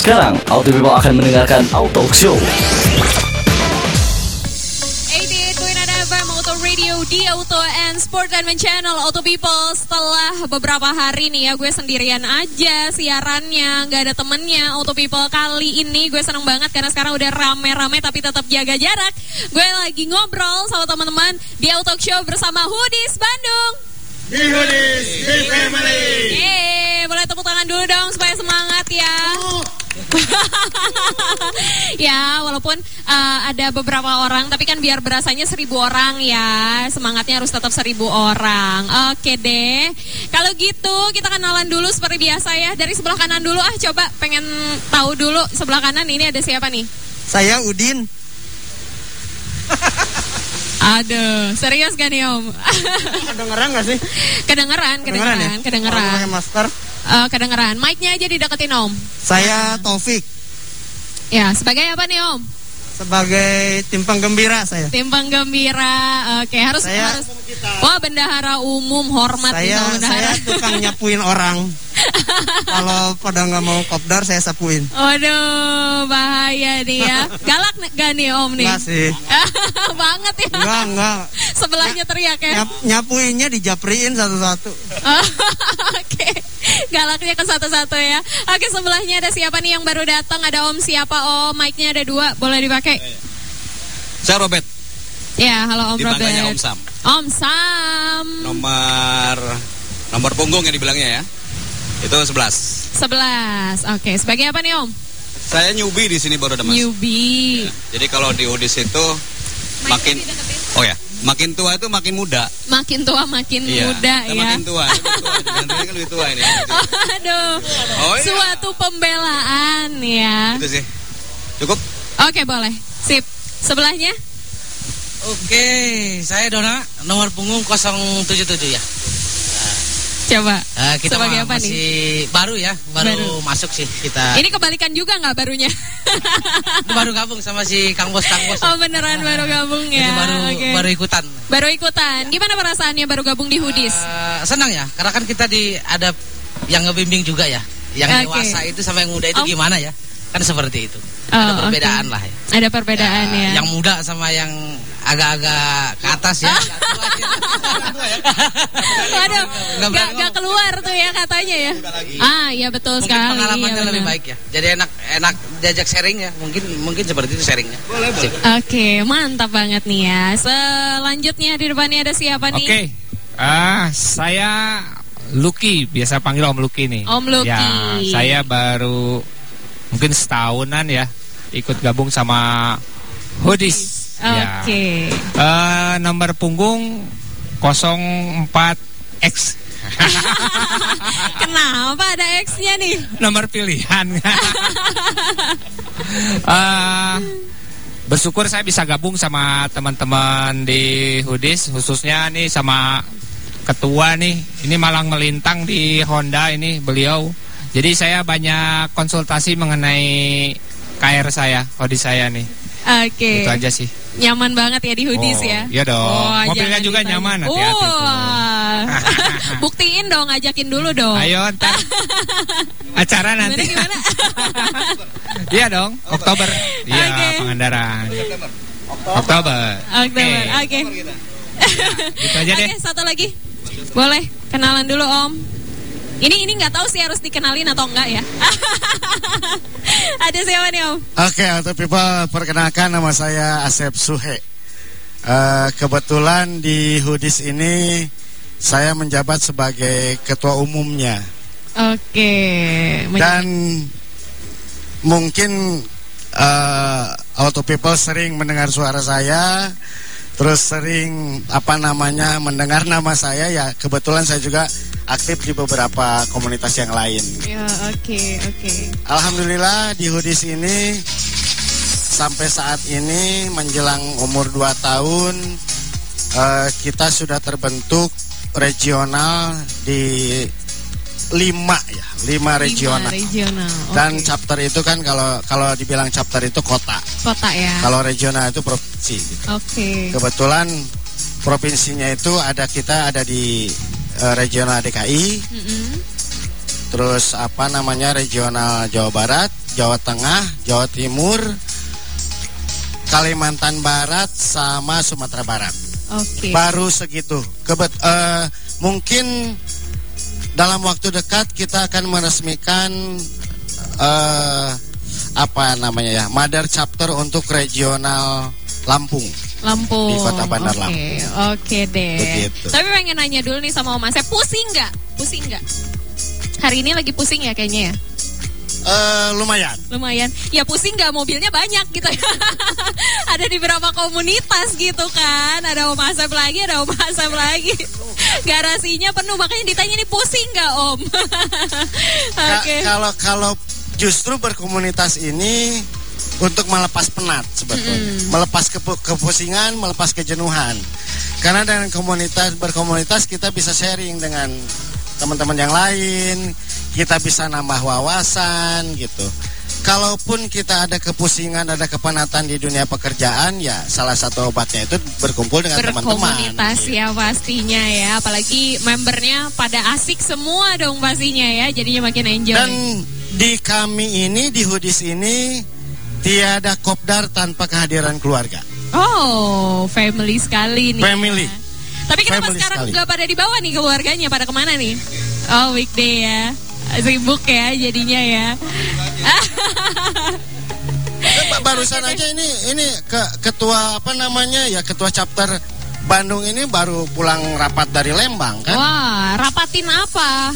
Sekarang, Auto People akan mendengarkan Auto Show. 88.9 FM Auto Radio di Auto and Sportainment Channel. Auto People Setelah beberapa hari nih ya gue sendirian aja siarannya Gak ada temennya. Auto People kali ini gue seneng banget Karena sekarang udah rame-rame tapi tetap jaga jarak. Gue lagi ngobrol sama teman-teman di Auto Show bersama Hoodies Bandung Di Hoodies, di Family. Yeay, boleh tepuk tangan dulu dong supaya semangat ya. ya, walaupun uh, ada beberapa orang, tapi kan biar berasanya seribu orang ya, semangatnya harus tetap seribu orang. Oke deh, kalau gitu kita kenalan dulu seperti biasa ya. Dari sebelah kanan dulu ah, coba pengen tahu dulu sebelah kanan ini ada siapa nih? Saya Udin. Aduh, serius gak nih Om? Kedengeran gak sih? kedengeran, kedengeran, ya? kedengeran. Kalau pakai masker. Eh, kedengeran. Mic-nya aja dideketin Om. Saya Taufik. Ya, sebagai apa nih Om? Sebagai tim penggembira saya. Tim penggembira. Oke, harus Saya- harus Wah, bendahara umum hormat Saya bendahara. saya tukang nyapuin orang. Kalau pada nggak mau kopdar saya sapuin. Waduh, bahaya nih ya. Galak nih- gak nih Om nih? Enggak sih. Banget ya. Enggak, enggak. Sebelahnya teriak ya. Nyap, nyapuinnya dijapriin satu-satu. Oke, galaknya ke satu-satu ya. Oke, sebelahnya ada siapa nih yang baru datang? Ada Om siapa? Oh, mic-nya ada dua, boleh dipakai? Saya Robert, Ya, halo Om dipanggilnya Robert. Om Sam. Om Sam. Nomor nomor punggung yang dibilangnya ya. Itu 11. 11. Oke, sebagai apa nih Om? Saya newbie di sini baru ada mas. Newbie. Jadi kalau di Udis itu makin Oh ya, makin tua itu makin muda. Makin tua makin Iya. muda ya. Makin tua. Lebih tua. Kan lebih tua ini. Aduh. Oh, iya. Suatu pembelaan ya. Itu sih. Cukup? Oke, boleh. Sip. Sebelahnya? Oke, saya Dona, nomor punggung 077 ya. Coba. Eh, kita Sebagai apa masih nih? baru ya, baru, Baru. masuk sih kita. Ini kebalikan juga nggak barunya? baru gabung sama si Kang Bos Kang Bos. oh beneran baru gabung ya. Jadi baru Oke. baru ikutan. Baru ikutan. Gimana perasaannya baru gabung di Hoodies? Eh, senang ya, karena kan kita di ada yang ngebimbing juga ya. Yang Oke. dewasa itu sama yang muda itu Oh. gimana ya? Kan seperti itu. Oh, ada perbedaan oke. lah ya. Ada perbedaan ya. Yang muda sama yang agak-agak ke atas ya. Waduh, Nggak gak, gak keluar tuh ya katanya ya. Ah, iya betul Mungkin sekali. pengalamannya iya lebih baik ya. Jadi enak enak diajak sharing ya. Mungkin mungkin seperti itu sharingnya. Oke, mantap banget nih ya. Selanjutnya di depannya ada siapa nih? Oke, ah saya Lucky, biasa panggil Om Lucky nih. Om Lucky. Ya, saya baru mungkin setahunan ya ikut gabung sama Ya. Oke. Eh, nomor punggung 04X. Kenapa ada X-nya nih? nomor pilihan. Eh, bersyukur saya bisa gabung sama teman-teman di Hoodies khususnya nih sama ketua nih. Ini malah ngelintang di Honda ini beliau. Jadi saya banyak konsultasi mengenai KR saya, Hoodies saya nih. Oke. Itu aja sih. Nyaman banget ya di Hoodies Oh, ya. iya dong. Mobilnya jangan juga ditanya. nyaman, hati-hati. Wah. Buktiin dong, ajakin dulu dong. Ayo ntar acara nanti. gimana? Iya dong, Oktober. Iya, Oke. Pangandaran. Oktober. Oktober. Oke. Gitu aja deh. Oke, satu lagi. Boleh kenalan dulu Om. Ini ini nggak tahu sih harus dikenalin atau enggak ya. Ada siapa nih Om? Oke, untuk people perkenalkan nama saya Asep Suhe. Eh, kebetulan di Hoodies ini saya menjabat sebagai ketua umumnya Oke. Men- dan mungkin eh, auto people sering mendengar suara saya, terus sering apa namanya mendengar nama saya ya kebetulan saya juga aktif di beberapa komunitas yang lain. Ya, oke, oke. Alhamdulillah di Hoodies ini sampai saat ini menjelang umur 2 tahun eh, kita sudah terbentuk regional di lima ya lima regional Lima regional. dan oke. chapter itu kan kalau kalau dibilang chapter itu kota kota ya. kalau regional itu provinsi gitu. Oke. kebetulan provinsinya itu ada kita ada di eh, regional DKI Mm-mm. terus apa namanya regional Jawa Barat Jawa Tengah, Jawa Timur, Kalimantan Barat sama Sumatera Barat. Oke. Baru segitu. Kebet eh, mungkin dalam waktu dekat kita akan meresmikan eh apa namanya ya, Mother Chapter untuk regional Lampung. Lampung. Di Kota Bandar Oke, Lampung. Oke deh. Begitu. Tapi pengen nanya dulu nih sama Oma, saya pusing nggak? Pusing nggak? Hari ini lagi pusing ya kayaknya ya? Eh lumayan. Lumayan. Ya pusing nggak mobilnya banyak gitu ya. ada di beberapa komunitas gitu kan. Ada Om Asep lagi, ada Om Asep lagi. Garasinya penuh makanya ditanya nih pusing nggak Om? Oke. Kalau kalau justru berkomunitas ini untuk melepas penat sebetulnya, melepas kepu- kepusingan, melepas kejenuhan. Karena dengan komunitas berkomunitas kita bisa sharing dengan teman-teman yang lain, kita bisa nambah wawasan gitu. Kalaupun kita ada kepusingan, ada kepenatan di dunia pekerjaan, ya salah satu obatnya itu berkumpul dengan teman-teman. Berkomunitas ya pastinya ya. Apalagi membernya pada asik semua dong pastinya ya. Jadinya makin enjoy. Dan di kami ini, di Hudis ini, tiada kopdar tanpa kehadiran keluarga. Oh, family sekali nih. Family. ya. Tapi kenapa Family sekarang sekali. nggak pada dibawa nih keluarganya? Pada ke mana nih? Oh, weekday ya. Sibuk ya jadinya ya. Ba- Barusan aja ini ini ke ketua apa namanya ya ketua chapter Bandung ini baru pulang rapat dari Lembang kan? Wah, rapatin apa?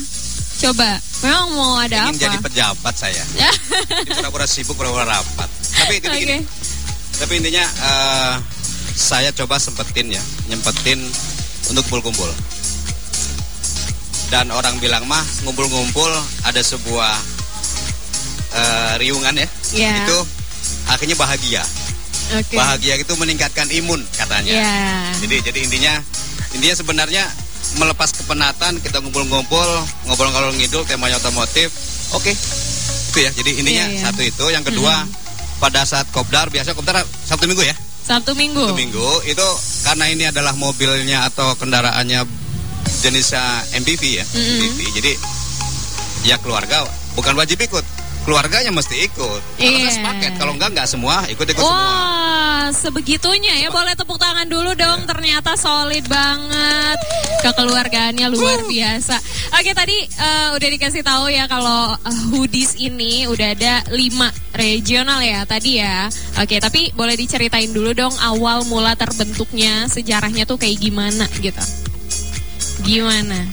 Coba, memang mau ada Ingin apa? jadi pejabat saya. Pura-pura sibuk, pura-pura rapat. Tapi itu Oke. begini. Tapi intinya eh, saya coba sempetin ya, nyempetin untuk kumpul-kumpul. Dan orang bilang mah ngumpul-ngumpul ada sebuah eh, riungan ya. Ya. Itu akhirnya bahagia. Oke. Bahagia itu meningkatkan imun katanya. Ya. Jadi jadi intinya intinya sebenarnya melepas kepenatan kita ngumpul-ngumpul ngobrol-ngobrol ngidul temanya otomotif. Oke. Itu ya. Jadi intinya Iya, iya. satu itu, yang kedua pada saat kopdar biasa kopdar Sabtu Minggu ya. Sabtu Minggu. Sabtu Minggu itu karena ini adalah mobilnya atau kendaraannya jenisnya MPV ya. Mm-mm. MPV. Jadi ya keluarga bukan wajib ikut. Keluarganya mesti ikut. Kalau Iya. nggak sepaket, kalau enggak enggak semua ikut-ikut semua. Wah, sebegitunya ya. Boleh tepuk tangan dulu dong. Ternyata solid banget. Kekeluargaannya luar biasa. Oke, tadi eh, udah dikasih tahu ya kalau eh, hoodies ini udah ada 5 regional ya tadi ya. Oke, tapi boleh diceritain dulu dong awal mula terbentuknya sejarahnya tuh kayak gimana gitu. Gimana?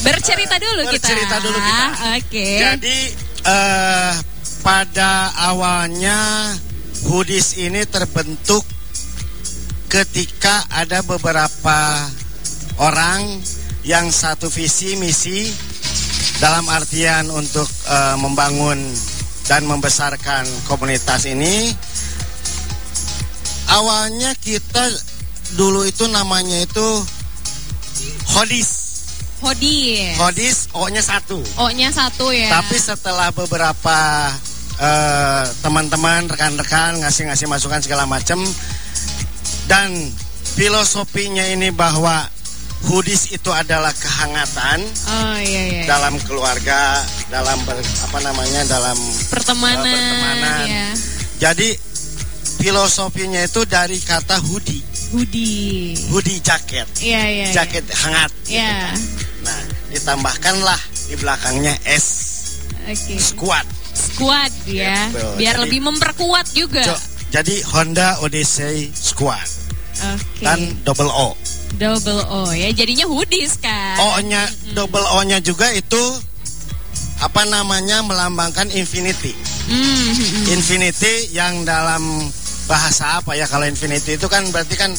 Bercerita dulu kita. bercerita dulu kita. Oke. Jadi eh pada awalnya Hudis ini terbentuk ketika ada beberapa orang yang satu visi misi dalam artian untuk eh, membangun dan membesarkan komunitas ini. Awalnya kita dulu itu namanya itu Hodis. Hodis. Hodis O-nya satu. O-nya satu ya. Tapi setelah beberapa eh, teman-teman, rekan-rekan ngasih-ngasih masukan segala macam dan filosofinya ini bahwa Hudis itu adalah kehangatan Oh iya iya. dalam keluarga, dalam ber- apa namanya, dalam pertemanan, Eh, pertemanan. ya. jadi filosofinya itu dari kata hoodie, Hoodie. hoodie jaket, Iya iya. iya. jaket hangat. gitu Iya. kan. Nah, ditambahkanlah di belakangnya S Oke. squad. Squad ya. Gitu. Biar Jadi- lebih memperkuat juga. Jo- Jadi Honda Odyssey Squad Oke. dan double O. Double O ya. Jadinya hoodies kan. O-nya double O-nya juga itu apa namanya melambangkan infinity. Hmm, hmm, hmm. Infinity yang dalam bahasa apa ya kalau infinity itu kan berarti kan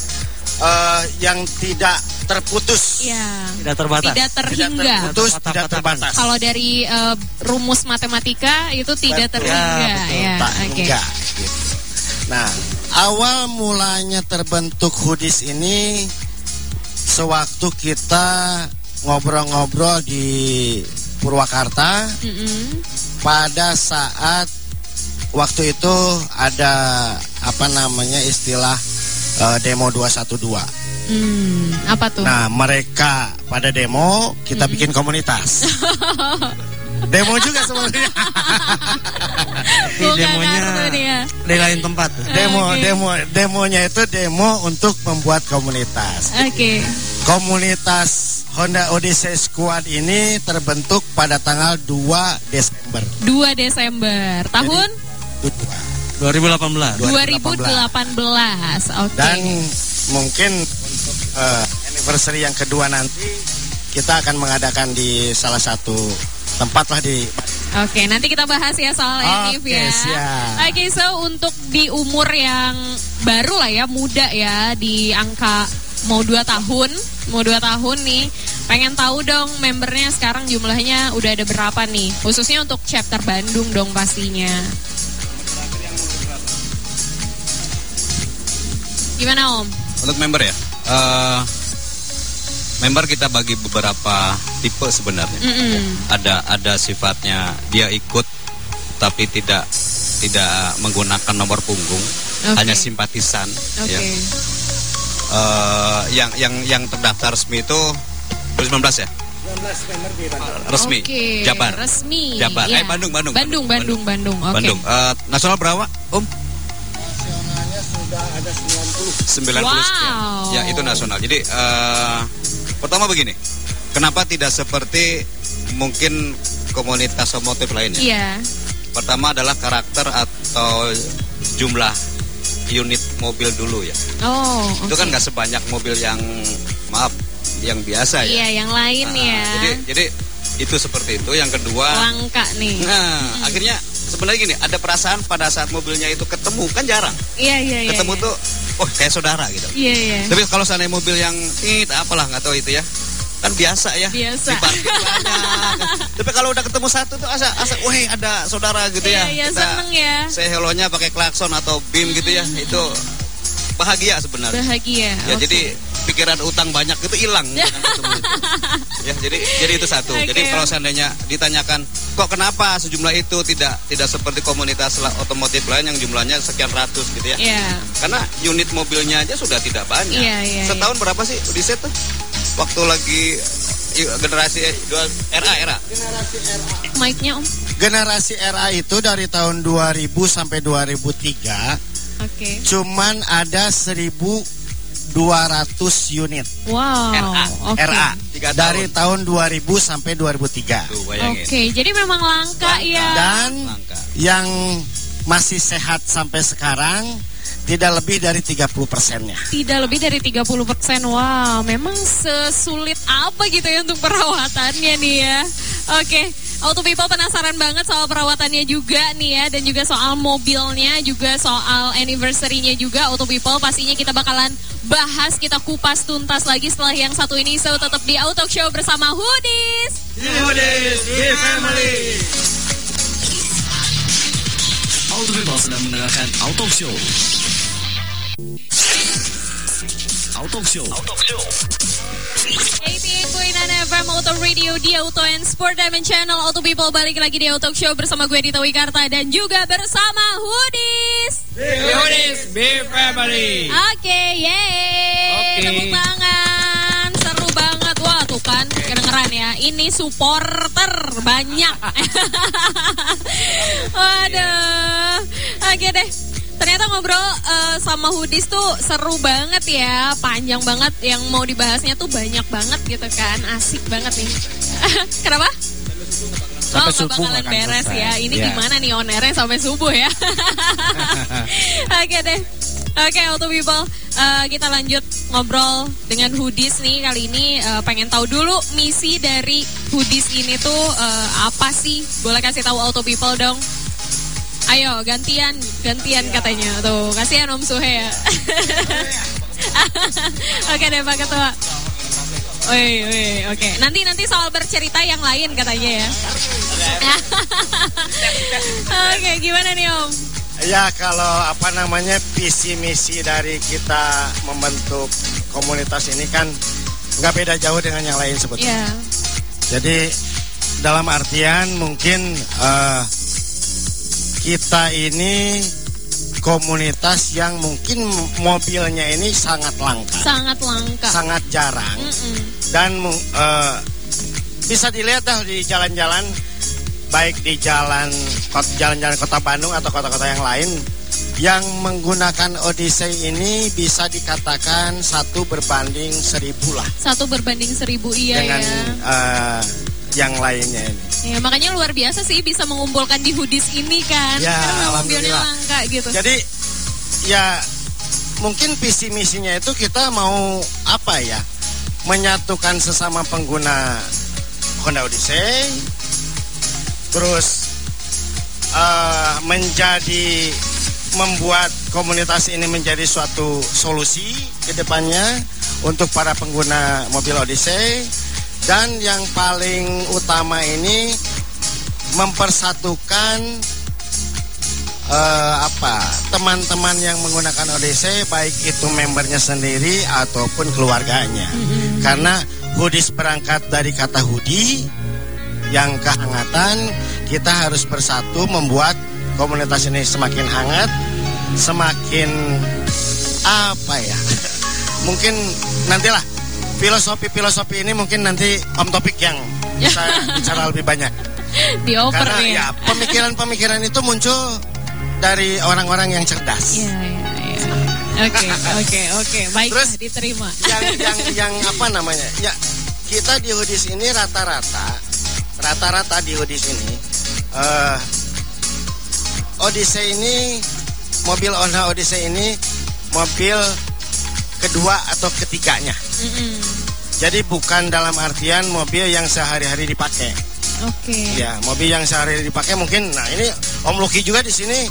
eh, yang tidak terputus. Iya. Tidak terbatas. Tidak Tidak terhingga. terputus, Tidak tidak terbatas. Kalau dari eh, rumus matematika itu tidak Betul. terhingga Ya, betul. ya. Tak Oke. hingga, gitu. Nah, awal mulanya terbentuk Hudis ini sewaktu kita ngobrol-ngobrol di Purwakarta Mm-mm. pada saat waktu itu ada apa namanya istilah eh, demo 212. Hmm, apa tuh? Nah, mereka pada demo, kita bikin komunitas. demo juga sebenarnya. Demonya dia. di lain tempat. Demo, Oke. demo, demonya itu demo untuk membuat komunitas. Oke. Komunitas Honda Odyssey Squad ini terbentuk pada tanggal 2 Desember 2 Desember tahun 2018. 2018. Oke. dan mungkin eh, anniversary yang kedua nanti kita akan mengadakan di salah satu tempat lah di Oke, nanti kita bahas ya soal Oke, Enif ya. siap. Oke, so untuk di umur yang baru lah ya, muda ya, di angka mau 2 tahun, mau 2 tahun nih. Pengen tahu dong membernya sekarang jumlahnya udah ada berapa nih? Khususnya untuk chapter Bandung dong pastinya. Gimana Om? Untuk member ya, eh, member kita bagi beberapa tipe sebenarnya. Mm-mm. Ada ada sifatnya dia ikut tapi tidak tidak menggunakan nomor punggung, Oke. hanya simpatisan. Oke. Ya. Eh, yang yang yang terdaftar resmi itu 2019 ya. Resmi. Oke, Jabar. Resmi. Jabar. ya. Eh, Bandung, Bandung, Bandung, Bandung, Bandung. Oke. Bandung. Eh, nasional berapa, Om? nasionalnya sudah ada 90 90 sekian. Wow. Ya, itu nasional. Jadi eh, pertama begini. Kenapa tidak seperti mungkin komunitas otomotif lainnya? Iya. Pertama adalah karakter atau jumlah unit mobil dulu ya. Oh, Itu oke. kan nggak sebanyak mobil yang maaf yang biasa ya. Iya, yang lain Nah, ya. Jadi jadi itu seperti itu. Yang kedua, Langka nih. nah akhirnya sebenarnya gini, ada perasaan pada saat mobilnya itu ketemu kan jarang. Iya, iya, iya. ketemu iya. tuh, oh kayak saudara gitu. Iya, iya. Tapi kalau seandainya mobil yang it apalah nggak tahu itu ya. Kan biasa ya. Biasa. Di parkir. Tapi kalau udah ketemu satu tuh asa asa wah ada saudara gitu Iya, ya. iya, seneng ya. Saya hellonya pakai klakson atau bim gitu ya. Itu bahagia sebenarnya. Bahagia. Ya oke. jadi pikiran utang banyak itu hilang itu. Ya jadi jadi itu satu. Oke. Jadi kalau seandainya ditanyakan kok kenapa sejumlah itu tidak tidak seperti komunitas otomotif lain yang jumlahnya sekian ratus gitu ya. Iya. Karena unit mobilnya aja sudah tidak banyak. Iya, iya, Setahun berapa sih di set tuh? Waktu lagi generasi eh, dua era era. Mic-nya Om. generasi RA itu dari tahun 2000 sampai 2003 Oke. cuman ada 1200 unit Wow. RA. Oke. RA Tiga dari tahun. tahun 2000 sampai 2003 Tuh Oke, bayangin. jadi memang langka, Langka. ya. dan Langka. yang masih sehat sampai sekarang tidak lebih dari 30 persennya Tidak lebih dari 30 persen. Wow, memang sesulit apa gitu ya untuk perawatannya nih ya. Oke, Auto People penasaran banget soal perawatannya juga nih ya. Dan juga soal mobilnya, juga soal anniversary-nya juga. Auto People pastinya kita bakalan bahas, kita kupas tuntas lagi setelah yang satu ini. So, tetap di Auto Show bersama Hoodies. Di family. Auto People sedang mendengarkan Auto Show. Auto Show. 88.9 FM Auto Radio di Auto and Sport Diamond Channel Auto People balik lagi di Auto Show bersama gue Dita Wikarta dan juga bersama Hoodies. Yudis, be family. Oke, yeay. Oke. Tepuk tangan. Seru banget. Wah, tuh kan kedengeran ya. Ini supporter banyak. Waduh. Oke deh. Ternyata ngobrol eh, sama Hoodies tuh seru banget ya, panjang banget. Yang mau dibahasnya tuh banyak banget gitu kan, asik banget nih. Kenapa? Sampai oh, subuh bakalan beres selesai. ya. Ini Iya. gimana nih on airnya sampai subuh ya? Oke deh. Oke, Auto People, Eh, kita lanjut ngobrol dengan Hoodies nih kali ini eh, pengen tahu dulu misi dari Hoodies ini tuh eh, apa sih? Boleh kasih tahu Auto People dong. Ayo gantian, gantian katanya tuh. Kasihan Om Suhe ya. Oke deh Pak Ketua. Woi, woi, oke. Nanti nanti soal bercerita yang lain katanya ya. oke, gimana nih Om? Ya kalau apa namanya visi misi dari kita membentuk komunitas ini kan nggak beda jauh dengan yang lain sebetulnya. Ya, Jadi dalam artian mungkin eh, kita ini komunitas yang mungkin mobilnya ini sangat langka, sangat langka. sangat jarang Mm-mm. dan mu- eh, bisa dilihat dah di jalan-jalan baik di jalan jalan-jalan kota Bandung atau kota-kota yang lain yang menggunakan Odyssey ini bisa dikatakan satu berbanding seribu lah Satu berbanding seribu iya dengan ya. eh, yang lainnya ini. Ya, makanya luar biasa sih bisa mengumpulkan di hoodies ini kan. Ya, Karena memang langka gitu. Jadi ya mungkin visi misinya itu kita mau apa ya menyatukan sesama pengguna Honda Odyssey, terus eh, menjadi membuat komunitas ini menjadi suatu solusi ke depannya untuk para pengguna mobil Odyssey dan yang paling utama ini mempersatukan eh, apa teman-teman yang menggunakan Odyssey baik itu membernya sendiri ataupun keluarganya. Karena hoodies berangkat dari kata hoodie yang kehangatan kita harus bersatu membuat komunitas ini semakin hangat semakin apa ya mungkin nantilah filosofi-filosofi ini mungkin nanti Om Topik yang bisa bicara lebih banyak Dioper karena nih. ya pemikiran-pemikiran itu muncul dari orang-orang yang cerdas. Iya, iya, iya. Oke, oke, oke. Baiklah, Terus, diterima. Yang yang yang apa namanya? Ya kita di Hoodies ini rata-rata rata-rata di Hoodies ini eh Odyssey ini mobil Honda Odyssey ini mobil kedua atau ketiganya. Mm-mm. Jadi bukan dalam artian mobil yang sehari-hari dipakai. Oke. Ya, mobil yang sehari dipakai mungkin. Nah, ini Om Luki juga di sini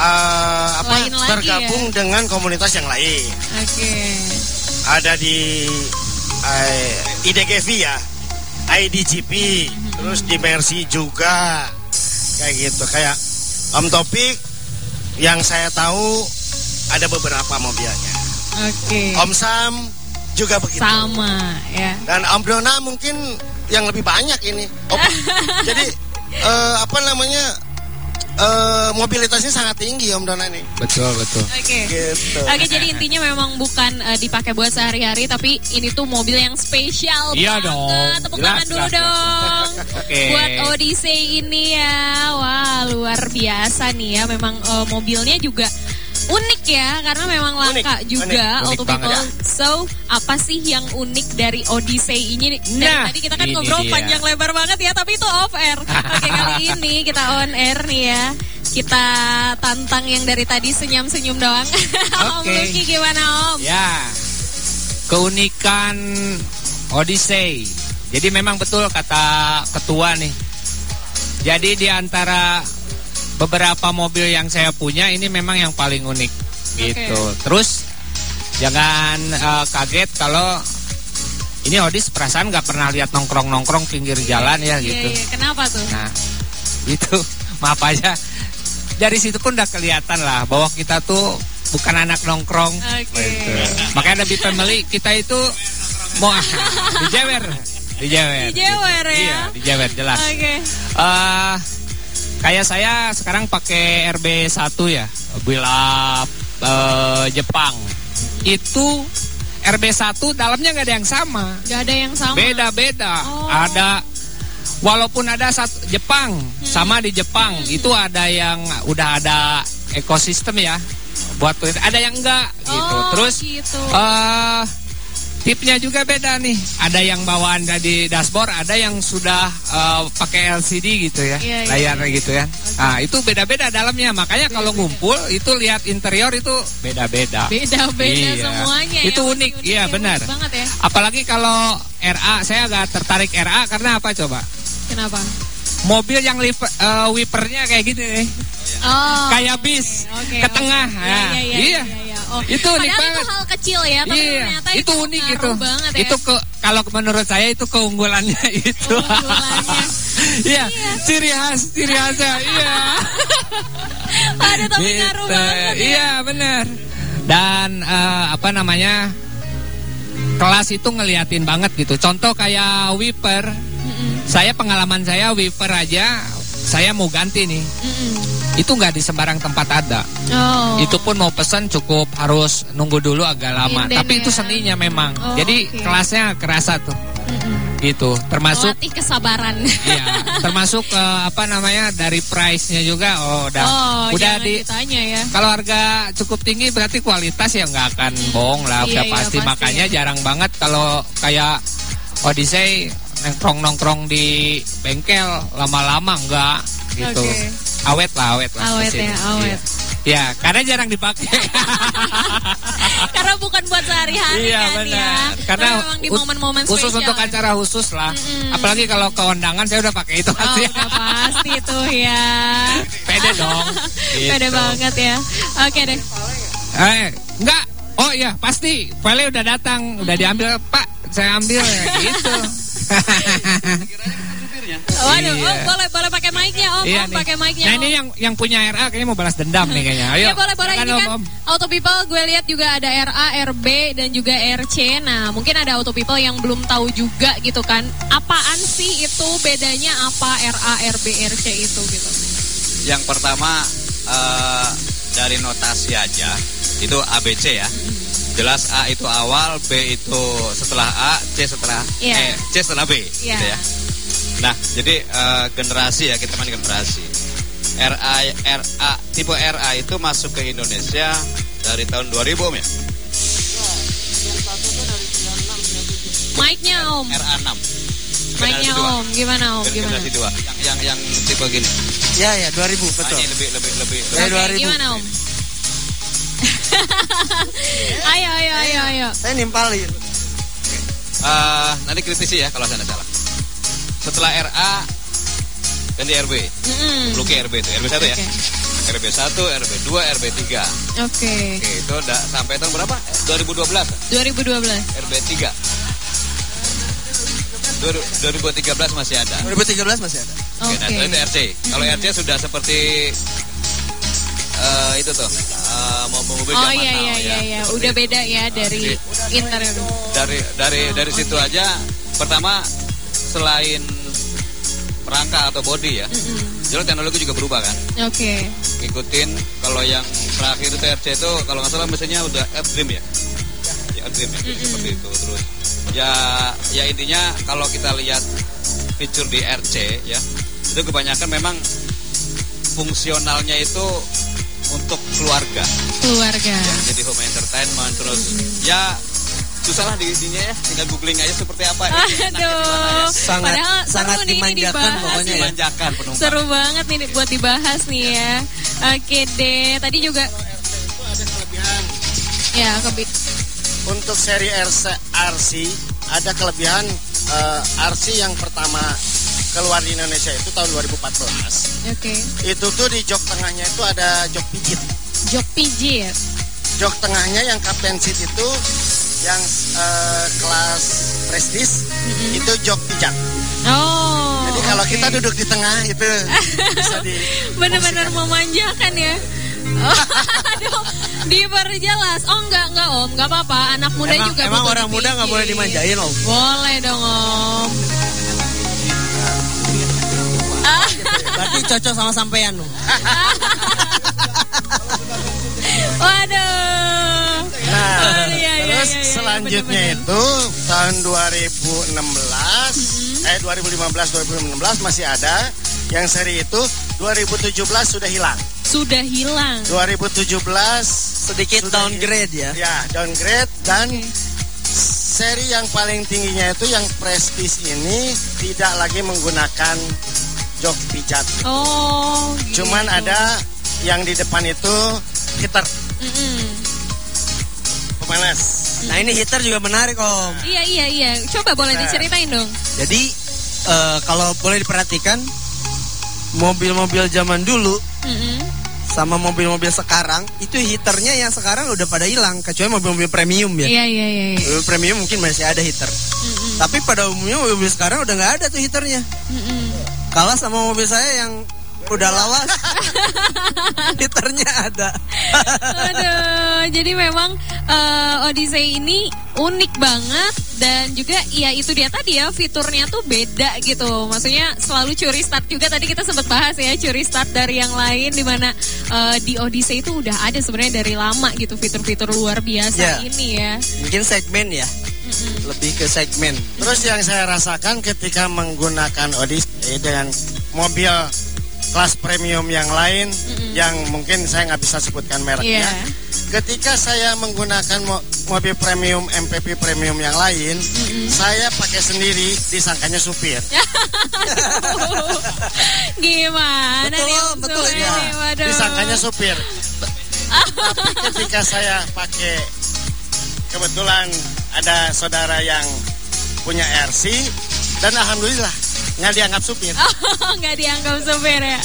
eh, apa Lain tergabung ya? dengan komunitas yang lain. Oke. Ada di eh, IDGV ya, IDGP, terus di Mercy juga kayak gitu. Kayak Om Topik yang saya tahu ada beberapa mobilnya. Oke. Om Sam juga begitu. Sama ya. Dan Om Dona mungkin yang lebih banyak ini. Om, jadi eh, apa namanya eh, mobilitasnya sangat tinggi Om Dona ini. Betul, betul. Oke. Gitu. Oke, jadi intinya memang bukan eh, dipakai buat sehari-hari, tapi ini tuh mobil yang spesial Iya banget. dong. Tepuk Jelas, tangan dulu jelas, dong. Oke. Buat Odyssey ini ya, wah luar biasa nih ya. Memang eh, mobilnya juga unik ya, karena memang langka Unik, juga unik, auto unik banget people. So, apa sih yang unik dari Odyssey ini? Dari Nah, tadi kita kan ngobrol dia. panjang lebar banget ya, tapi itu off air. Oke, kali ini kita on air nih ya. Kita tantang yang dari tadi senyum-senyum doang. Om Oke. Lucky gimana Om? Ya, keunikan Odyssey. Jadi memang betul kata ketua nih. Jadi di antara beberapa mobil yang saya punya ini memang yang paling unik gitu. Terus jangan eh, kaget kalau ini Odis perasaan nggak pernah lihat nongkrong-nongkrong pinggir jalan ya Iya, gitu. iya. Kenapa tuh? Nah, itu maaf aja. Dari situ pun udah kelihatan lah bahwa kita tuh bukan anak nongkrong. Oke. Gitu. Makanya lebih family kita itu mau dijewer, dijewer. Dijewer ya? Iya, dijewer jelas. Oke. Eh, kayak saya sekarang pakai RB1 ya, mobil up, eh, Jepang. Itu RB1 dalamnya nggak ada yang sama. Gak ada yang sama. Beda-beda. Oh. Ada walaupun ada satu Jepang sama di Jepang itu ada yang udah ada ekosistem ya buat. Ada yang enggak gitu. Oh, Terus gitu. eh tipnya juga beda nih. Ada yang bawaan dari dashboard, ada yang sudah eh, pakai LCD gitu ya, Iya, iya, layar iya. gitu ya. Nah itu beda-beda dalamnya. Makanya kalau ngumpul itu lihat interior itu beda-beda. Beda-beda Iya. semuanya Itu ya. unik, iya ya, benar. banget ya. Apalagi kalau RA, saya agak tertarik RA karena apa coba? Kenapa? Mobil yang liver, eh, wipernya kayak gini nih, Oh. kayak bis Oke, ke oke. tengah. Iya, Nah, iya, iya, iya. iya, iya. Oh. Itu unik Padahal banget. itu hal kecil ya, tapi Iya, ternyata itu, itu, unik itu. banget ya. Itu ke kalau menurut saya itu keunggulannya itu. Keunggulannya. Iya, ciri khas, ciri khasnya. Iya. Ada tapi Gitu. ngaruh banget ya. Iya, benar. Dan eh, apa namanya? Kelas itu ngeliatin banget gitu. Contoh kayak wiper. Mm-mm, Saya pengalaman saya wiper aja saya mau ganti nih. mm-mm. Itu nggak di sembarang tempat ada. Oh. Itu pun mau pesen cukup harus nunggu dulu agak lama. Inden Tapi itu ya. seninya memang. Oh, Jadi oke. kelasnya kerasa tuh. Mm-mm. gitu. Termasuk Melatih kesabaran. Iya, termasuk eh, apa namanya dari price-nya juga oh udah oh, udah di ditanya ya. kalau harga cukup tinggi berarti kualitas ya nggak akan bohong lah Iya, udah iya, pasti pasti, makanya ya. jarang banget kalau kayak Odyssey nongkrong-nongkrong di bengkel lama-lama enggak gitu. Oke. Awet lah, awet lah. Awet ya, awet. Iya. Ya, karena jarang dipakai. Karena bukan buat sehari-hari iya kan benar. ya. Karena di momen-momen khusus spesial. untuk acara khusus lah. Apalagi kalau ke undangan saya udah pakai itu Oh, pasti. tuh ya. Pede dong. Pede Gitu. banget ya. Oke deh. Eh, enggak. Oh iya, pasti. File udah datang, udah diambil, Pak. Saya ambil ya gitu. Waduh, Iya. oh, boleh boleh pakai mic-nya Om, Iya Om pakai mic-nya. Nah, Om. ini yang yang punya RA kayaknya mau balas dendam nih kayaknya. Ayo. Iya boleh boleh ini Om, kan Om. Auto People gue lihat juga ada RA, RB dan juga RC. Nah mungkin ada Auto People yang belum tahu juga gitu kan. Apaan sih itu bedanya apa RA, RB, RC itu gitu? Yang pertama eh, dari notasi aja itu ABC ya. Jelas A itu awal, B itu setelah A, C setelah Iya. eh, C setelah B, Iya. gitu ya. Nah, jadi eh, generasi ya kita main generasi. RA RA tipe RA itu masuk ke Indonesia dari tahun 2000 Om ya. Mic-nya Om, RA 6. mic-nya Om, gimana Om, gimana? Generasi 2. Yang yang yang tipe gini. Ya ya 2000 Nah, betul. ini lebih lebih lebih, Saya Oke, 2000. gimana Om? ayo, ayo, ayo, ayo. Saya nimpalin. Eh, nanti kritisi ya kalau saya ada salah. Setelah RA ganti RB. Mm-mm. Luki RB itu, RB 1 ya. Oke. RB 1, RB 2, RB 3. Oke, Oke, itu udah sampai tahun berapa? Eh, 2012. 2012. RB 3. 2013 masih ada. 2013 masih ada. Oke, nah, Oke. itu RC. Kalau RC sudah seperti eh, itu tuh, eh, mobil-mobil Oh zaman iya now iya ya. iya iya, Seperti udah beda ya dari interior. dari dari dari situ aja pertama selain rangka atau body ya jelas teknologi juga berubah kan? Oke. ngikutin kalau yang terakhir itu RC itu kalau nggak salah mesinnya udah F-Dream ya? Ya F-Dream ya seperti itu terus. Ya ya intinya kalau kita lihat fitur di RC ya itu kebanyakan memang fungsionalnya itu untuk keluarga. Keluarga. jadi home entertainment terus. Ya susah lah di ininya ya tinggal googling aja seperti apa ya. Aduh. Sangat- Padahal sangat seru nih dimanjakan dibahas pokoknya nih. ya. manjakan penumpang Seru banget nih buat dibahas nih ya. Oke deh, tadi juga Itu ada kelebihan ya kebi untuk seri RC, RC ada kelebihan eh, RC yang pertama keluar di Indonesia itu tahun 2014. Oke. Itu tuh di jok tengahnya itu ada jok pijit. Jok pijit. Jok tengahnya yang captain seat itu yang eh, kelas prestis itu jok pijat. Oh. Jadi kalau oke. kita duduk di tengah itu bisa di benar-benar memanjakan ya. Oh, Aduh, diperjelas. Oh enggak enggak om, enggak apa-apa. Anak muda emang juga emang orang muda nggak boleh dimanjain om. Boleh dong om. Berarti cocok sama sampean om. selanjutnya bener-bener. itu tahun 2016, eh 2015 2016 masih ada. Yang seri itu 2017 sudah hilang. Sudah hilang. 2017 Sedikit Sudah downgrade ya. ya downgrade dan seri yang paling tingginya itu yang prestis ini tidak lagi menggunakan jok pijat. Oh. Cuman gitu. ada yang di depan itu heater Mm-mm. pemanas. Nah ini heater juga menarik om. Iya iya iya. Coba boleh Nah. diceritain dong. Jadi eh, kalau boleh diperhatikan mobil-mobil zaman dulu Mm-mm. sama mobil-mobil sekarang itu heaternya yang sekarang udah pada hilang kecuali mobil-mobil premium ya. Iya iya iya. iya. Mobil premium mungkin masih ada heater. Mm-mm. Tapi pada umumnya mobil sekarang udah nggak ada tuh heaternya. Mm-mm. Kalah sama mobil saya yang udah lawas. heaternya ada. Aduh, jadi memang eh, Odyssey ini unik banget dan juga ya itu dia tadi ya fiturnya tuh beda gitu. Maksudnya selalu curi start juga tadi kita sempat bahas ya curi start dari yang lain di mana eh, di Odyssey itu udah ada sebenarnya dari lama gitu fitur-fitur luar biasa Ya. ini ya. Mungkin segmen ya. Lebih ke segmen. Terus yang saya rasakan ketika menggunakan Odyssey dengan mobil kelas premium yang lain yang mungkin saya nggak bisa sebutkan mereknya. Iya. Ketika saya menggunakan mo- mobil premium MPV premium yang lain, saya pakai sendiri disangkanya supir. Gimana Betul, nih? Betul, ya. Waduh. disangkanya supir. Tapi ketika saya pakai kebetulan ada saudara yang punya RC dan alhamdulillah nggak dianggap supir. Oh, nggak dianggap supir ya.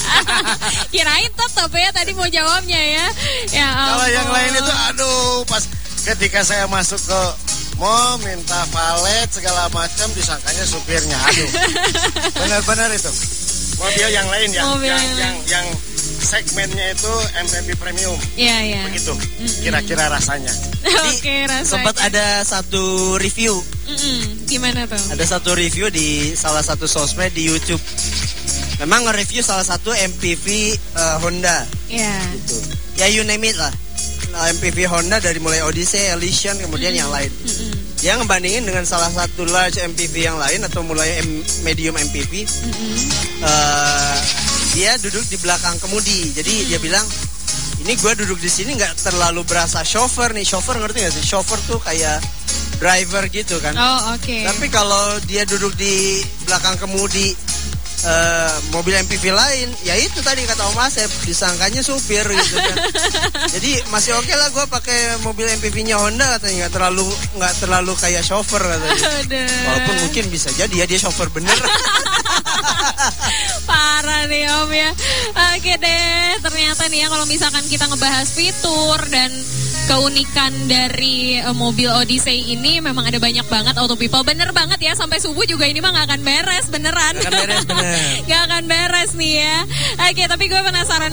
Kirain tetap ya tadi mau jawabnya ya. Ya Kalau yang lain itu aduh pas ketika saya masuk ke mau minta valet segala macam disangkanya supirnya. Aduh. Benar-benar itu. Mobil yang lain ya, Mobil yang, yang yang yang segmennya itu MPV premium. Iya, iya. Begitu kira-kira rasanya. Oke, rasanya. Sempat ada satu review, Mm-mm. Gimana tuh? ada satu review di salah satu sosmed di YouTube. Memang nge-review salah satu MPV eh, Honda Iya. gitu. Ya you name it lah. Nah, MPV Honda dari mulai Odyssey, Elysian, kemudian yang lain. Mm-mm. Dia ngebandingin dengan salah satu large MPV yang lain atau mulai M- medium MPV. Mm-mm. eh, dia duduk di belakang kemudi. Jadi dia bilang, ini gue duduk di sini nggak terlalu berasa chauffeur nih. Chauffeur ngerti nggak sih? Chauffeur tuh kayak driver gitu kan. Oh, oke. Tapi kalau dia duduk di belakang kemudi eh, mobil MPV lain, ya itu tadi kata Om Asep, disangkanya supir gitu kan. Jadi masih oke lah gue pakai mobil MPV-nya Honda katanya nggak terlalu nggak terlalu kayak chauffeur katanya. Walaupun mungkin bisa jadi ya dia chauffeur bener. Parah nih Om ya. Oke deh, ternyata nih ya kalau misalkan kita ngebahas fitur dan keunikan dari eh, mobil Odyssey ini memang ada banyak banget auto people. Bener banget ya sampai subuh juga ini mah nggak akan beres beneran. Nggak akan beres, bener. Nggak akan beres nih ya. Oke, tapi gue penasaran.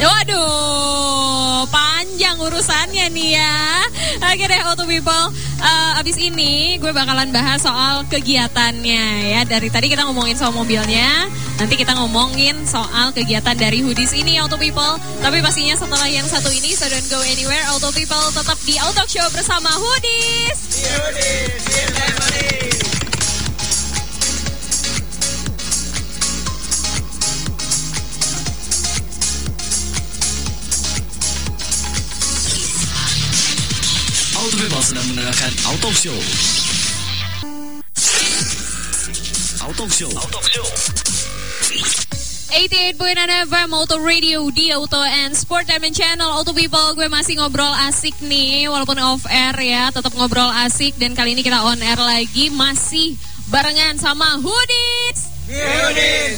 Waduh, panjang urusannya nih ya. Oke deh Auto People, Eh, abis ini gue bakalan bahas soal kegiatannya ya. Dari tadi kita ngomongin soal mobilnya, nanti kita ngomongin soal kegiatan dari Hoodies ini Auto People. Tapi pastinya setelah yang satu ini, so don't go anywhere. Auto People tetap di Auto Show bersama Hoodies. Auto People sedang mendengarkan Auto Show. Auto Show. 88.9 FM Auto Radio di Auto and Sport Diamond Channel. Auto People gue masih ngobrol asik nih walaupun off air ya tetap ngobrol asik. Dan kali ini kita on air lagi masih barengan sama Hoodies. Yeay,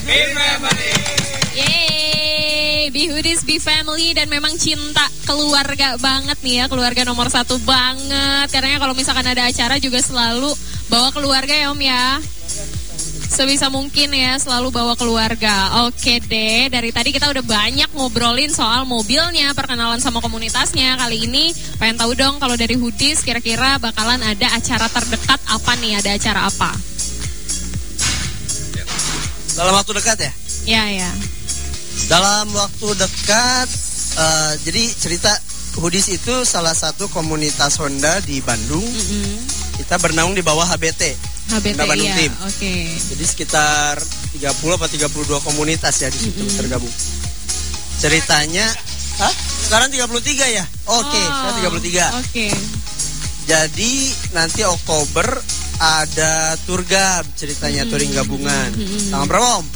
Be Hoodies, Be Family dan memang cinta keluarga banget nih ya keluarga nomor satu banget karena kalau misalkan ada acara juga selalu bawa keluarga ya Om ya sebisa mungkin ya selalu bawa keluarga. Oke deh, dari tadi kita udah banyak ngobrolin soal mobilnya, perkenalan sama komunitasnya. Kali ini pengen tahu dong kalau dari Hoodies kira-kira bakalan ada acara terdekat apa nih? Ada acara apa? Dalam waktu dekat ya? Ya ya. Dalam waktu dekat, eh, jadi cerita Hoodies itu salah satu komunitas Honda di Bandung. Mm-mm. Kita bernaung di bawah HBT. HBT Honda Bandung ya. Team. Oke. Jadi sekitar 30 atau 32 komunitas ya di situ tergabung. Ceritanya, Hah? Sekarang 33 ya? Oke, Oh, sekarang 33. Oke. Jadi nanti Oktober ada tour gab ceritanya touring gabungan. Tanggal berapa Om?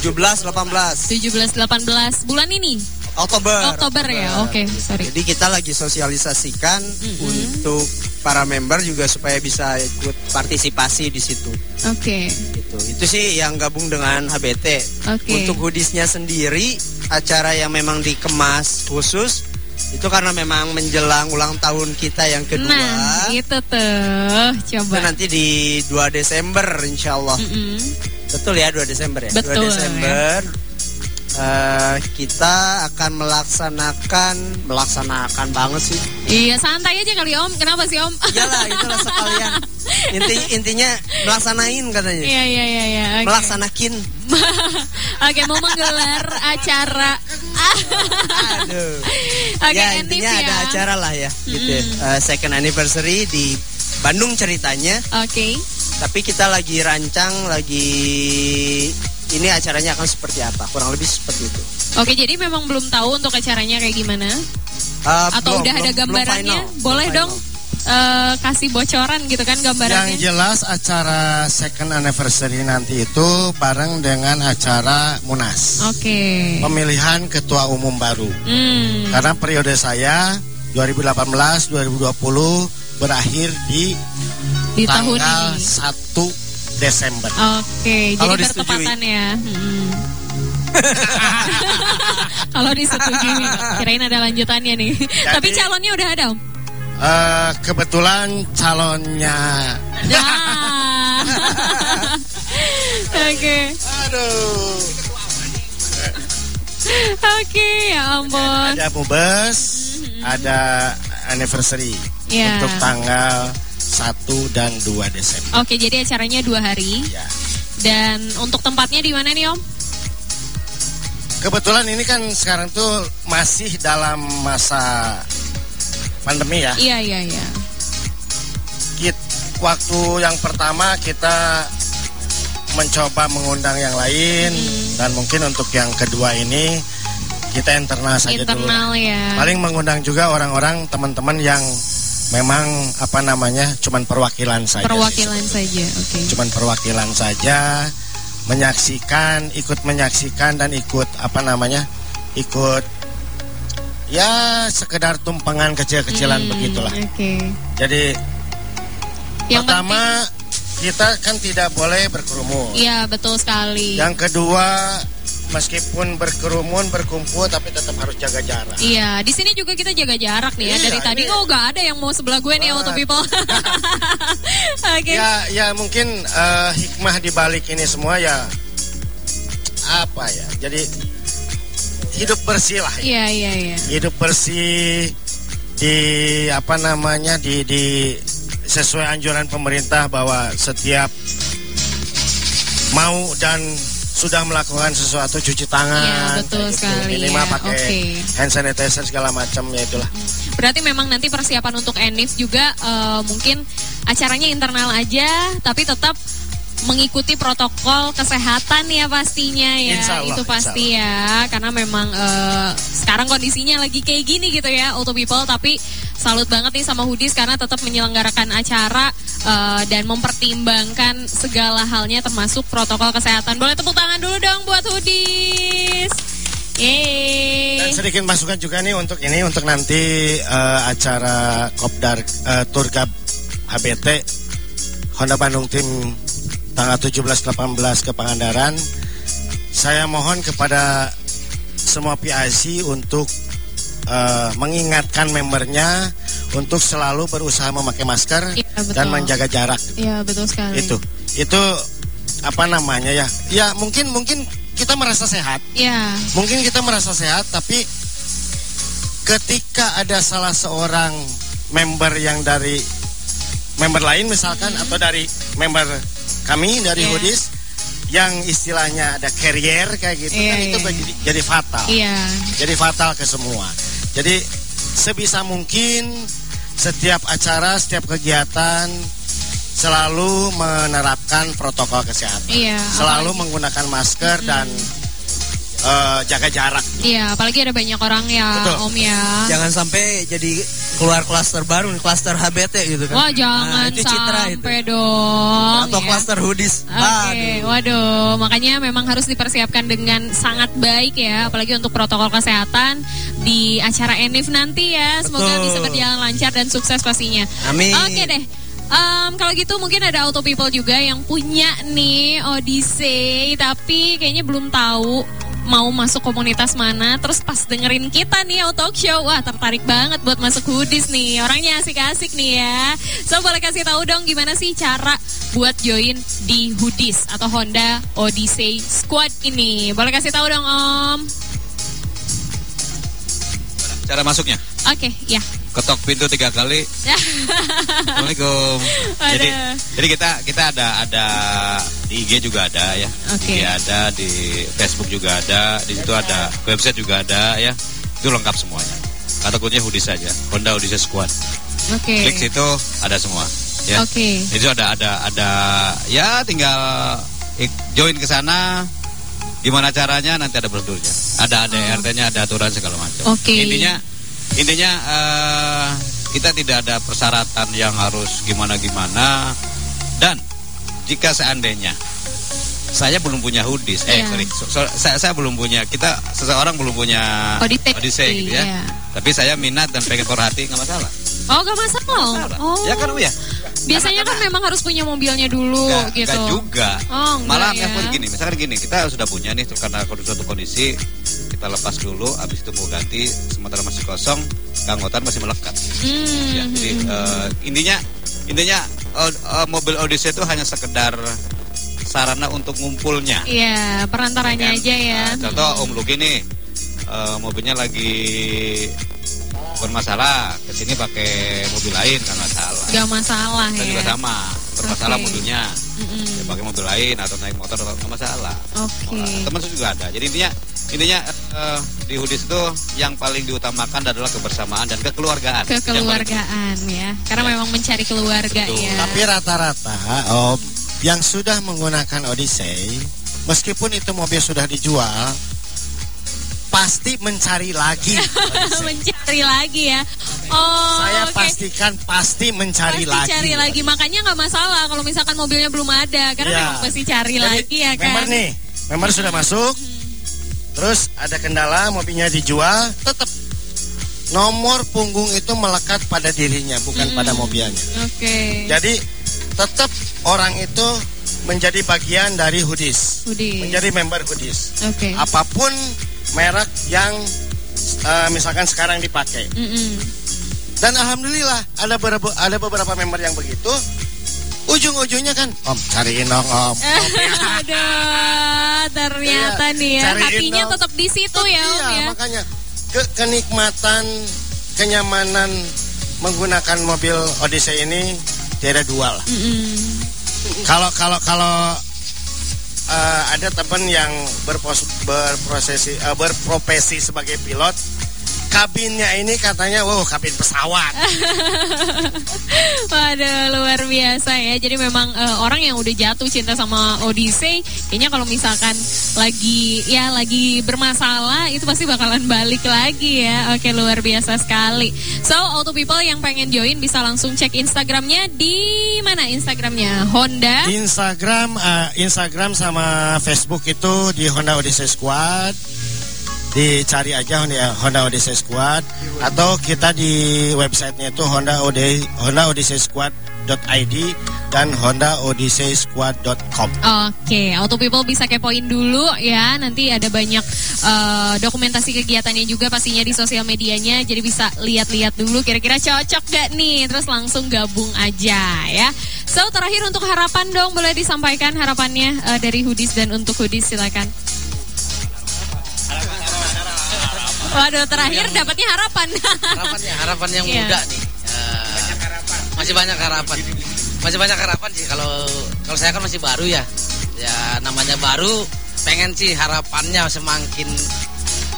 17, 18 17 18 bulan ini. Oktober. Oktober ya. Oke, sorry. Jadi kita lagi sosialisasikan untuk para member juga supaya bisa ikut partisipasi di situ. Oke. Gitu. Itu sih yang gabung dengan HBT. Oke. Untuk hoodiesnya sendiri, acara yang memang dikemas khusus itu karena memang menjelang ulang tahun kita yang kedua. Nah, itu tuh. Itu Coba. nanti di 2 Desember insya Allah. Mm-mm. Betul ya 2 Desember ya? Betul, 2 Desember eh, kita akan melaksanakan melaksanakan banget sih. Iya, santai aja kali Om. Kenapa sih Om? Iyalah itulah sekalian. Inti intinya melaksanain katanya. Iya iya iya iya. oke. Melaksanakin. Oke, mau menggelar acara. Aduh. Oke, ya Entif intinya ya. ada acara lah ya gitu. ya. Eh, second anniversary di Bandung ceritanya, Oke. Tapi kita lagi rancang, lagi ini acaranya akan seperti apa? Kurang lebih seperti itu. Oke, jadi memang belum tahu untuk acaranya kayak gimana? Uh, Atau belum- udah ada belum- belum gambarannya? final, belum Boleh final. dong eh, kasih bocoran gitu kan Yang gambarannya? jelas acara second anniversary nanti itu bareng dengan acara Munas. Oke. Pemilihan ketua umum baru. Hmm. Karena periode saya 2018-2020 berakhir di, Di tahun tanggal ini. 1 Desember. Oke, Kalau jadi disetujui. bertepatan ya. Hmm. Kalau disetujui, kirain ada lanjutannya nih. Tapi calonnya udah ada, Om. Eh, kebetulan calonnya Ah. Oke, aduh oke, ya ampun. ada Mubes, ada anniversary Ya. untuk tanggal 1 dan 2 Desember. Oke, jadi acaranya dua hari. Ya. Dan untuk tempatnya di mana nih, Om? Kebetulan ini kan sekarang tuh masih dalam masa pandemi ya. Iya, iya, iya. Kit, waktu yang pertama kita mencoba mengundang yang lain Hmm. dan mungkin untuk yang kedua ini kita internal saja dulu. Internal ya. Paling mengundang juga orang-orang teman-teman yang memang apa namanya cuman perwakilan saja. sih Perwakilan sebetulnya. saja. Oke. Cuman perwakilan saja menyaksikan, ikut menyaksikan dan ikut apa namanya? ikut ya sekedar tumpengan kecil-kecilan Hmm, begitulah. Oke. Jadi Yang pertama kita kan tidak boleh berkerumun. Iya, betul sekali. Yang kedua meskipun berkerumun berkumpul tapi tetap harus jaga jarak. Iya, di sini juga kita jaga jarak nih ya. Iya, Dari tadi ini- kok gak ada yang mau sebelah gue nih auto people. Oke. Ya ya mungkin eh, hikmah di balik ini semua ya apa ya? Jadi hidup bersih lah. ya. Iya, iya, iya. Hidup bersih di apa namanya di di sesuai anjuran pemerintah bahwa setiap mau dan sudah melakukan sesuatu cuci tangan Iya, betul gitu. sekali, minimal ya. pakai Oke. hand sanitizer segala macam ya itulah Berarti memang nanti persiapan untuk Enif juga eh, mungkin acaranya internal aja, tapi tetap mengikuti protokol kesehatan ya pastinya ya. Insya Allah, Itu pasti ya, karena memang eh, sekarang kondisinya lagi kayak gini gitu ya, auto people. Tapi salut banget nih sama Hudis karena tetap menyelenggarakan acara eh, dan mempertimbangkan segala halnya termasuk protokol kesehatan. Boleh tepuk tangan dulu dong buat Hudis. Yeay. Dan sedikit masukan juga nih untuk ini untuk nanti eh, acara Kopdar eh, Turgab HBT Honda Bandung tim tanggal 17-18 ke Pangandaran. Saya mohon kepada semua PIC untuk eh, mengingatkan membernya untuk selalu berusaha memakai masker betul. dan menjaga jarak. Iya betul sekali. Itu itu apa namanya ya? Ya mungkin mungkin kita merasa sehat. Iya. Mungkin kita merasa sehat, tapi ketika ada salah seorang member yang dari member lain misalkan atau dari member kami dari Iya. Hoodis yang istilahnya ada carrier kayak gitu Iya, kan itu iya. jadi, jadi fatal. Iya. Jadi fatal ke semua. Jadi sebisa mungkin setiap acara, setiap kegiatan selalu menerapkan protokol kesehatan. Iya, Selalu apalagi- menggunakan masker dan eh, jaga jarak. Iya, apalagi ada banyak orang ya, Betul. Om ya. Jangan sampai jadi keluar klaster baru klaster HBT gitu kan. Wah, jangan Nah, itu citra itu. sampai dong. Atau ya. klaster hoodies. Oke, Aduh. waduh, makanya memang harus dipersiapkan dengan sangat baik ya, apalagi untuk protokol kesehatan di acara Enif nanti ya. Semoga Betul. bisa berjalan lancar dan sukses pastinya. Amin. Oke deh. Em, kalau gitu mungkin ada auto people juga yang punya nih Odyssey tapi kayaknya belum tahu mau masuk komunitas mana terus pas dengerin kita nih auto talk show wah tertarik banget buat masuk hoodies nih. Orangnya asik-asik nih ya. So boleh kasih tahu dong gimana sih cara buat join di hoodies atau Honda Odyssey Squad ini? Boleh kasih tahu dong Om. Cara masuknya, oke ya ketok pintu tiga kali. Assalamualaikum. Jadi, jadi kita kita ada ada di IG juga ada ya. IG ada di Facebook juga ada, di situ ada website juga ada ya. Itu lengkap semuanya. Kata kuncinya hoodie saja, Honda Odyssey Squad. oke Klik situ ada semua. ya. Oke. Jadi ada ada ada ya tinggal join ke sana. Gimana caranya nanti ada prosedurnya. Ada ada RT-nya, ada aturan segala macam. Oh. Oke. Intinya intinya eh, kita tidak ada persyaratan yang harus gimana gimana dan jika seandainya saya belum punya hoodies, eh Iya. sorry, so- so- saya, saya belum punya, kita seseorang belum punya Odyssey, Odyssey gitu ya. iya. Tapi saya minat dan pengen perhati nggak masalah. Oh, gak masalah. Oh. Ya kan ya. Biasanya kan memang harus punya mobilnya dulu Nggak, gitu. nggak juga. Oh, enggak Malah ya. pun gini, misalkan gini, kita sudah punya nih karena kondisi suatu kondisi kita lepas dulu, habis itu mau ganti, sementara masih kosong, keanggotaan masih melekat. Hmm, Ya, jadi hmm, eh, intinya intinya eh, eh, mobil Odyssey itu hanya sekedar sarana untuk ngumpulnya. Iya, perantaranya Kan? aja ya. Nah, contoh Om Luki nih, eh, mobilnya lagi bermasalah, ke sini pakai mobil lain kan masalah. Gak masalah Kita ya. juga sama, bermasalah Oke. mobilnya. Mm-mm. Ya, pakai mobil lain atau naik motor nggak masalah. Oke. Wah, Teman saya juga ada. Jadi intinya intinya eh, di Hudis itu yang paling diutamakan adalah kebersamaan dan kekeluargaan. Kekeluargaan ya. Karena memang mencari keluarga Betul. ya. Tapi rata-rata oh, yang sudah menggunakan Odyssey, meskipun itu mobil sudah dijual, pasti mencari lagi. Mencari lagi ya. Oh, Saya oke. pastikan pasti mencari Pasti lagi. cari lagi. Makanya nggak masalah kalau misalkan mobilnya belum ada. Karena Iya. memang pasti cari Jadi, lagi ya kan. Member nih, member sudah masuk. Terus ada kendala, mobilnya dijual, tetap nomor punggung itu melekat pada dirinya, bukan pada mobilnya. Oke. Jadi tetap orang itu menjadi bagian dari Hudis, menjadi member Hudis. Oke. Apa pun merek yang eh, misalkan sekarang dipakai. Mm-mm. Dan alhamdulillah ada beberapa ada beberapa member yang begitu. Ujung-ujungnya kan, Om cariin dong Om. Aduh, ternyata Iya, nih ya dong. tetap di situ ya Om iya, ya. makanya ke kenikmatan, kenyamanan menggunakan mobil Odyssey ini tiada dua lah. Kalau kalau kalau eh, ada teman yang berpos, berprosesi eh, berprofesi sebagai pilot, kabinnya ini katanya, wow kabin pesawat. Waduh luar biasa ya. Jadi memang eh, orang yang udah jatuh cinta sama Odyssey, kayaknya kalau misalkan lagi ya lagi bermasalah itu pasti bakalan balik lagi ya. Oke luar biasa sekali. So auto people yang pengen join bisa langsung cek Instagramnya di mana Instagramnya Honda. Instagram, eh, Instagram sama Facebook itu di Honda Odyssey Squad. Dicari aja Honda, Honda Odyssey Squad atau kita di websitenya itu Honda Ode, Honda Odyssey Squad.id dan Honda Odyssey Squad.com. Oke, Auto People bisa kepoin dulu ya. Nanti ada banyak eh, dokumentasi kegiatannya juga pastinya di sosial medianya. Jadi bisa lihat-lihat dulu kira-kira cocok gak nih. Terus langsung gabung aja ya. So terakhir untuk harapan dong boleh disampaikan harapannya eh, dari Hudis dan untuk Hudis silakan. Waduh terakhir dapatnya harapan. harapan ya harapan yang Iya. muda nih. Eh, masih banyak harapan. Masih banyak harapan. Sih. Kalau kalau saya kan masih baru ya. Ya namanya baru pengen sih harapannya semakin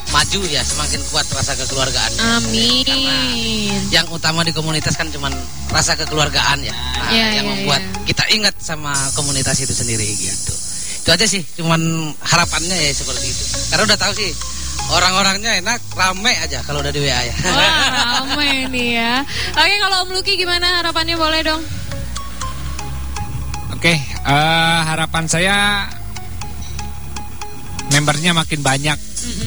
maju ya. Semakin kuat rasa kekeluargaannya Amin. Karena yang utama di komunitas kan cuman rasa kekeluargaan ya. Nah, Iya, yang iya, membuat iya. kita ingat sama komunitas itu sendiri gitu. Itu aja sih cuman harapannya ya seperti itu. Karena udah tahu sih orang-orangnya enak rame aja kalau udah di WA ya Wah ramai nih ya. Oke kalau Om Luki gimana harapannya boleh dong? Oke, eh, harapan saya membernya makin banyak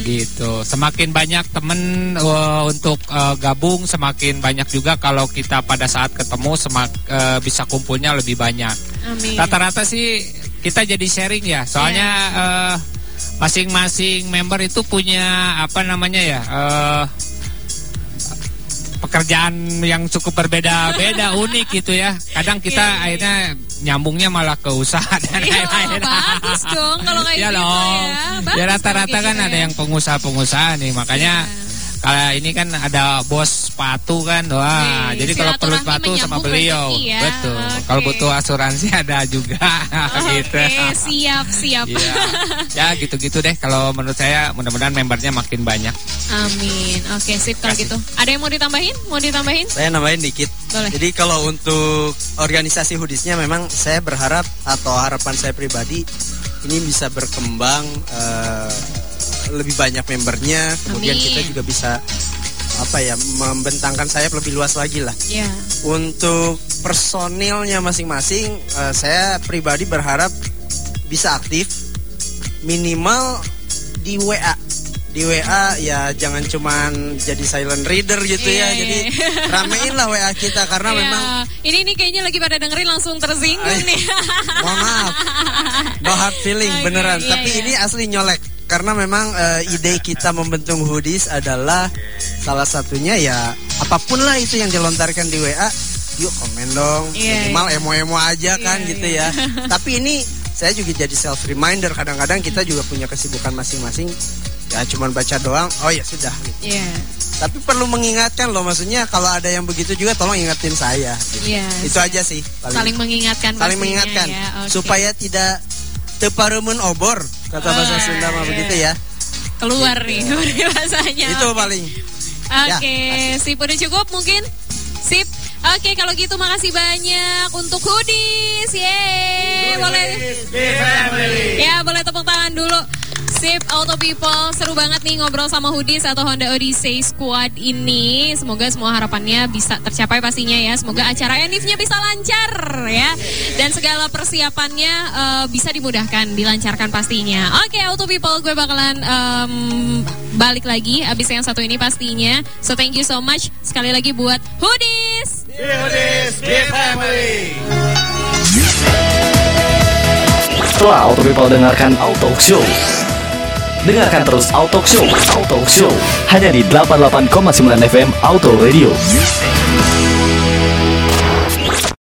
gitu. Semakin banyak temen eh, untuk eh, gabung, semakin banyak juga kalau kita pada saat ketemu semak eh, bisa kumpulnya lebih banyak. Amin. Rata-rata sih kita jadi sharing ya, soalnya eh, masing-masing member itu punya apa namanya ya. eh, pekerjaan yang cukup berbeda-beda unik gitu ya. Kadang kita iya. akhirnya nyambungnya malah ke usaha dan Iya, lain-lain. bagus dong kalau kayak Iya gitu dong. ya. Ya rata-rata kan gitu ada ya. yang pengusaha-pengusaha nih, makanya Iya. kalau ini kan ada bos sepatu kan. Wah, Wih, jadi kalau perlu sepatu sama beliau. rezeki ya. Betul. Oke. Kalau butuh asuransi ada juga gitu. Oke, siap, siap. Iya. Ya gitu-gitu deh kalau menurut saya mudah-mudahan membernya makin banyak. Amin. Oke, sip kalau gitu. Ada yang mau ditambahin? Mau ditambahin? Saya nambahin dikit. Boleh. Jadi kalau untuk organisasi Hudisnya memang saya berharap atau harapan saya pribadi ini bisa berkembang eh, lebih banyak membernya, kemudian Amin. kita juga bisa apa ya membentangkan sayap lebih luas lagi lah. Ya. Untuk personilnya masing-masing, eh, saya pribadi berharap bisa aktif minimal di WA. Di WA ya jangan cuman jadi silent reader gitu Iya, ya. iya, Jadi iya. ramein lah WA kita karena Ya, memang ini nih kayaknya lagi pada dengerin langsung tersinggung Ay, nih. mohon maaf. No hard feeling Oke, beneran. iya, Tapi iya. ini asli nyolek karena memang eh, ide kita membentuk hoodies adalah salah satunya ya apa pun lah itu yang dilontarkan di WA yuk komen dong Iya, minimal emo-emo aja kan Iya, gitu iya. ya tapi ini saya juga jadi self reminder kadang-kadang kita juga punya kesibukan masing-masing ya cuman baca doang oh ya sudah gitu. Iya. tapi perlu mengingatkan loh maksudnya kalau ada yang begitu juga tolong ingetin saya gitu. Iya. itu aja sih paling Saling mengingatkan saling mengingatkan ya. Oke. supaya tidak teparemun obor kata bahasa Ah, Sunda mah begitu ya keluar nih bahasanya. itu paling Oke, Ya, sip udah cukup mungkin? Sip. Oke, kalau gitu makasih banyak untuk hoodies. Yeay, boleh. Ya, boleh tepuk tangan dulu. Sip, Auto People, seru banget nih ngobrol sama Hoodies atau Honda Odyssey Squad ini. Semoga semua harapannya bisa tercapai pastinya ya. Semoga acara Enif-nya bisa lancar ya. Dan segala persiapannya eh, bisa dimudahkan, dilancarkan pastinya. Oke, Auto People, gue bakalan em, balik lagi abis yang satu ini pastinya. So thank you so much sekali lagi buat Hoodies. Setelah Auto People dengarkan Auto Show Dengarkan terus Auto Show. Auto Show. Hanya di 88,9 FM Auto Radio